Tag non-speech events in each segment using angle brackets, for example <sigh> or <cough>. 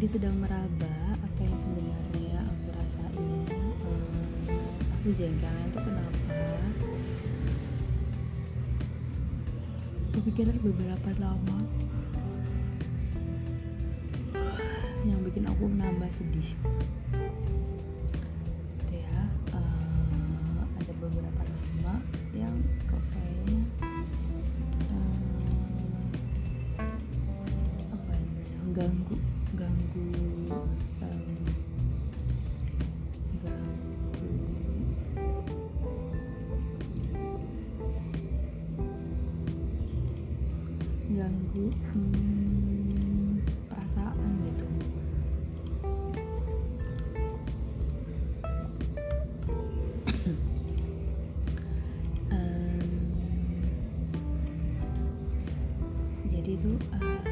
lagi sedang meraba apa yang sebenarnya aku rasain hmm, aku jengkelnya tuh kenapa? Kepikiran beberapa lama. Yang bikin aku nambah sedih ganggu hmm, perasaan gitu. Em, jadi tuh eh,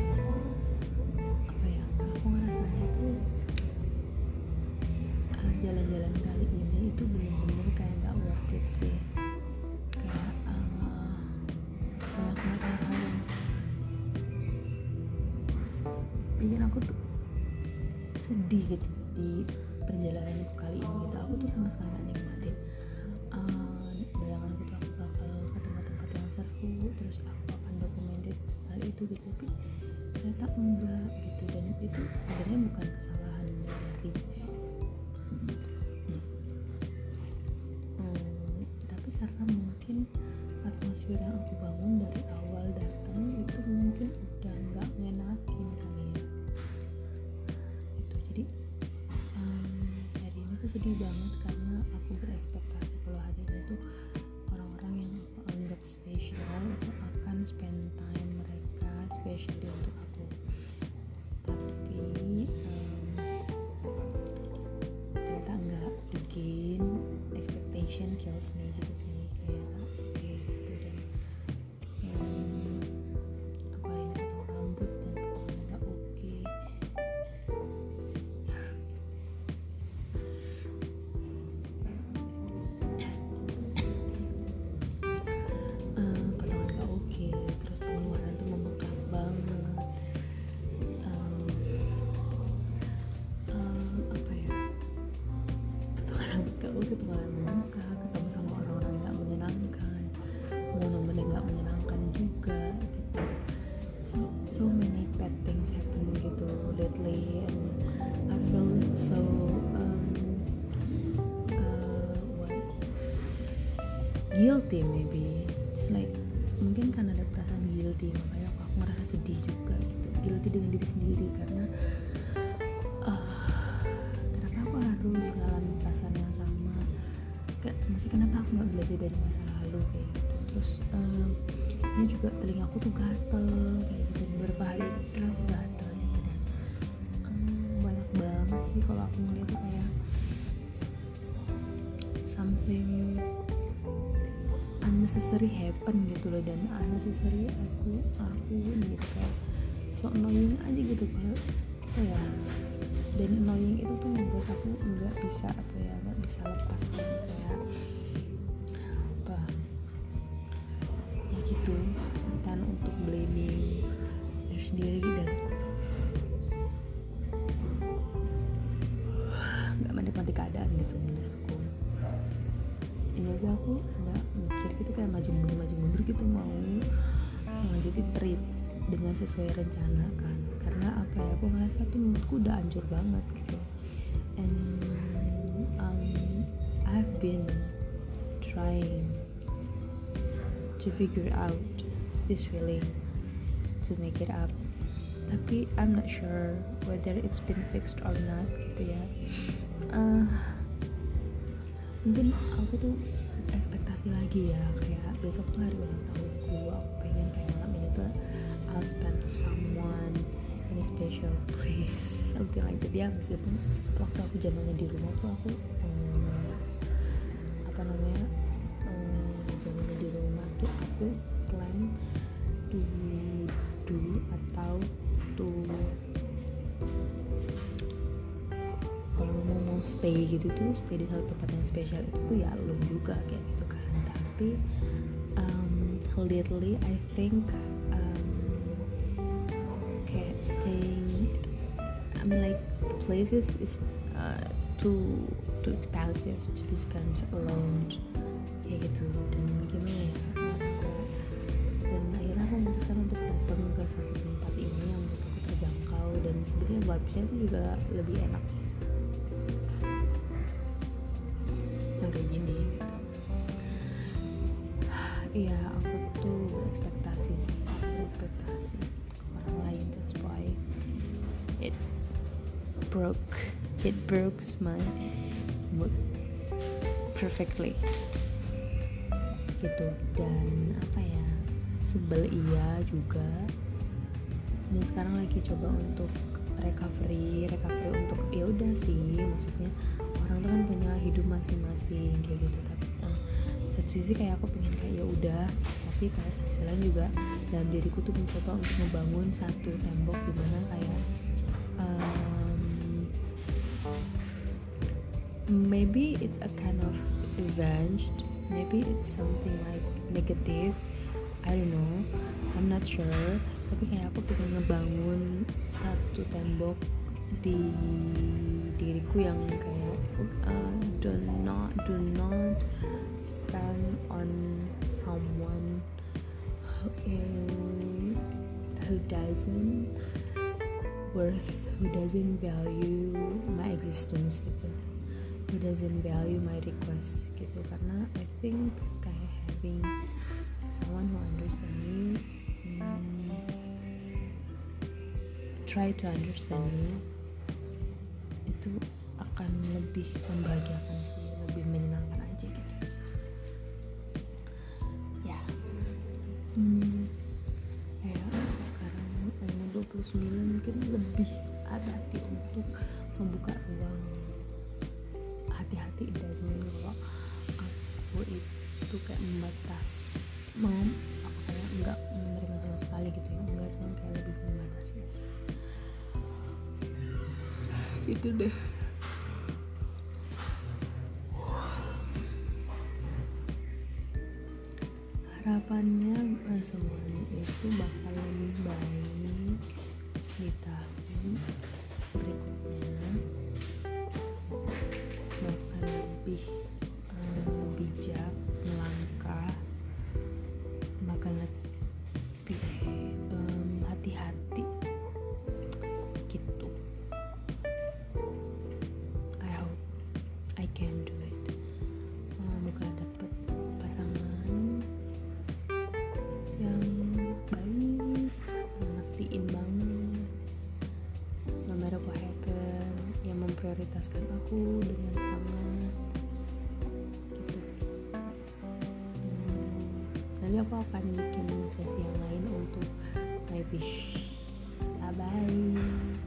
bikin aku tuh sedih gitu di perjalanan aku kali ini gitu. Aku tuh sama sekali gak nikmatin uh, bayangan aku tuh aku bakal ke tempat-tempat yang seru terus aku akan dokumentir hal itu gitu. Tapi ternyata enggak gitu dan itu sebenarnya bukan kesalahan dari Hmm, tapi karena mungkin atmosfer yang aku bangun dari hari oke pengeluaran membengkak ketemu sama orang-orang yang gak menyenangkan momen-momen yang gak menyenangkan juga gitu. So, so many bad things happen gitu lately and I feel so um, uh, what? Guilty maybe. It's like mungkin karena ada perasaan guilty makanya aku, aku ngerasa sedih juga gitu. Guilty dengan diri sendiri karena ah, belajar dari masa lalu kayak gitu. Terus em, ini juga telinga aku tuh gatel kayak gitu. Beberapa hari aku gatel gitu dan em, banyak banget sih kalau aku ngeliat tuh kayak something unnecessary happen gitu loh dan unnecessary aku aku gitu kayak so annoying aja gitu. Kalau apa ya dan annoying itu tuh membuat aku nggak bisa apa ya nggak bisa lepas kan kayak sendiri dan nggak menikmati keadaan gitu menurutku ini aja aku nggak mikir gitu kayak maju mundur maju mundur gitu mau melanjutin trip dengan sesuai rencana kan. Karena apa ya aku ngerasa tuh moodku udah hancur banget gitu. And um, I've been trying to figure out this feeling to make it up. Tapi I'm not sure whether it's been fixed or not gitu ya. Eh, mungkin aku tuh ekspektasi lagi ya kayak besok tuh hari ulang tahunku aku pengen kayak malam ini tuh I'll spend to someone in a special place <laughs> something like that. Ya meskipun waktu aku zamannya di rumah tuh aku stay gitu tuh stay di satu tempat yang spesial itu tuh ya lo juga kayak gitu kan. Tapi um, lately I think um, kayak staying I mean like places is uh, too too expensive to be spent alone. Kayak gitu. Dan gimana ya dan akhirnya aku memutuskan untuk datang ke satu tempat ini yang menurut aku terjangkau. Dan sebenarnya vibesnya itu juga lebih enak broke it broke my mood perfectly. Gitu. Dan apa ya sebel iya juga. Dan sekarang lagi coba untuk recovery recovery untuk ya udah sih maksudnya orang tuh kan punya hidup masing-masing kayak gitu. Tapi uh, satu sisi kayak aku pengen kayak ya udah tapi kayak sisi lain juga dalam diriku tuh mencoba untuk membangun satu tembok di mana kayak um, maybe it's a kind of revenge. Maybe it's something like negative. I don't know. I'm not sure. Tapi kayak aku pengen ngebangun satu tembok di diriku yang kayak uh, do not do not spend on someone who, who doesn't worth who doesn't value my existence gitu who doesn't value my request gitu. Karena I think kayak having someone who understand me hmm, try to understand me itu akan lebih membahagiakan sih lebih menyenangkan aja gitu ya. Hmm, ya sekarang umur 29 mungkin lebih gitu deh. Harapannya eh, semuanya itu bakal lebih baik di tahun berikutnya aku dengan sangat gitu hmm, nanti aku akan bikin sesi yang lain untuk my bye bye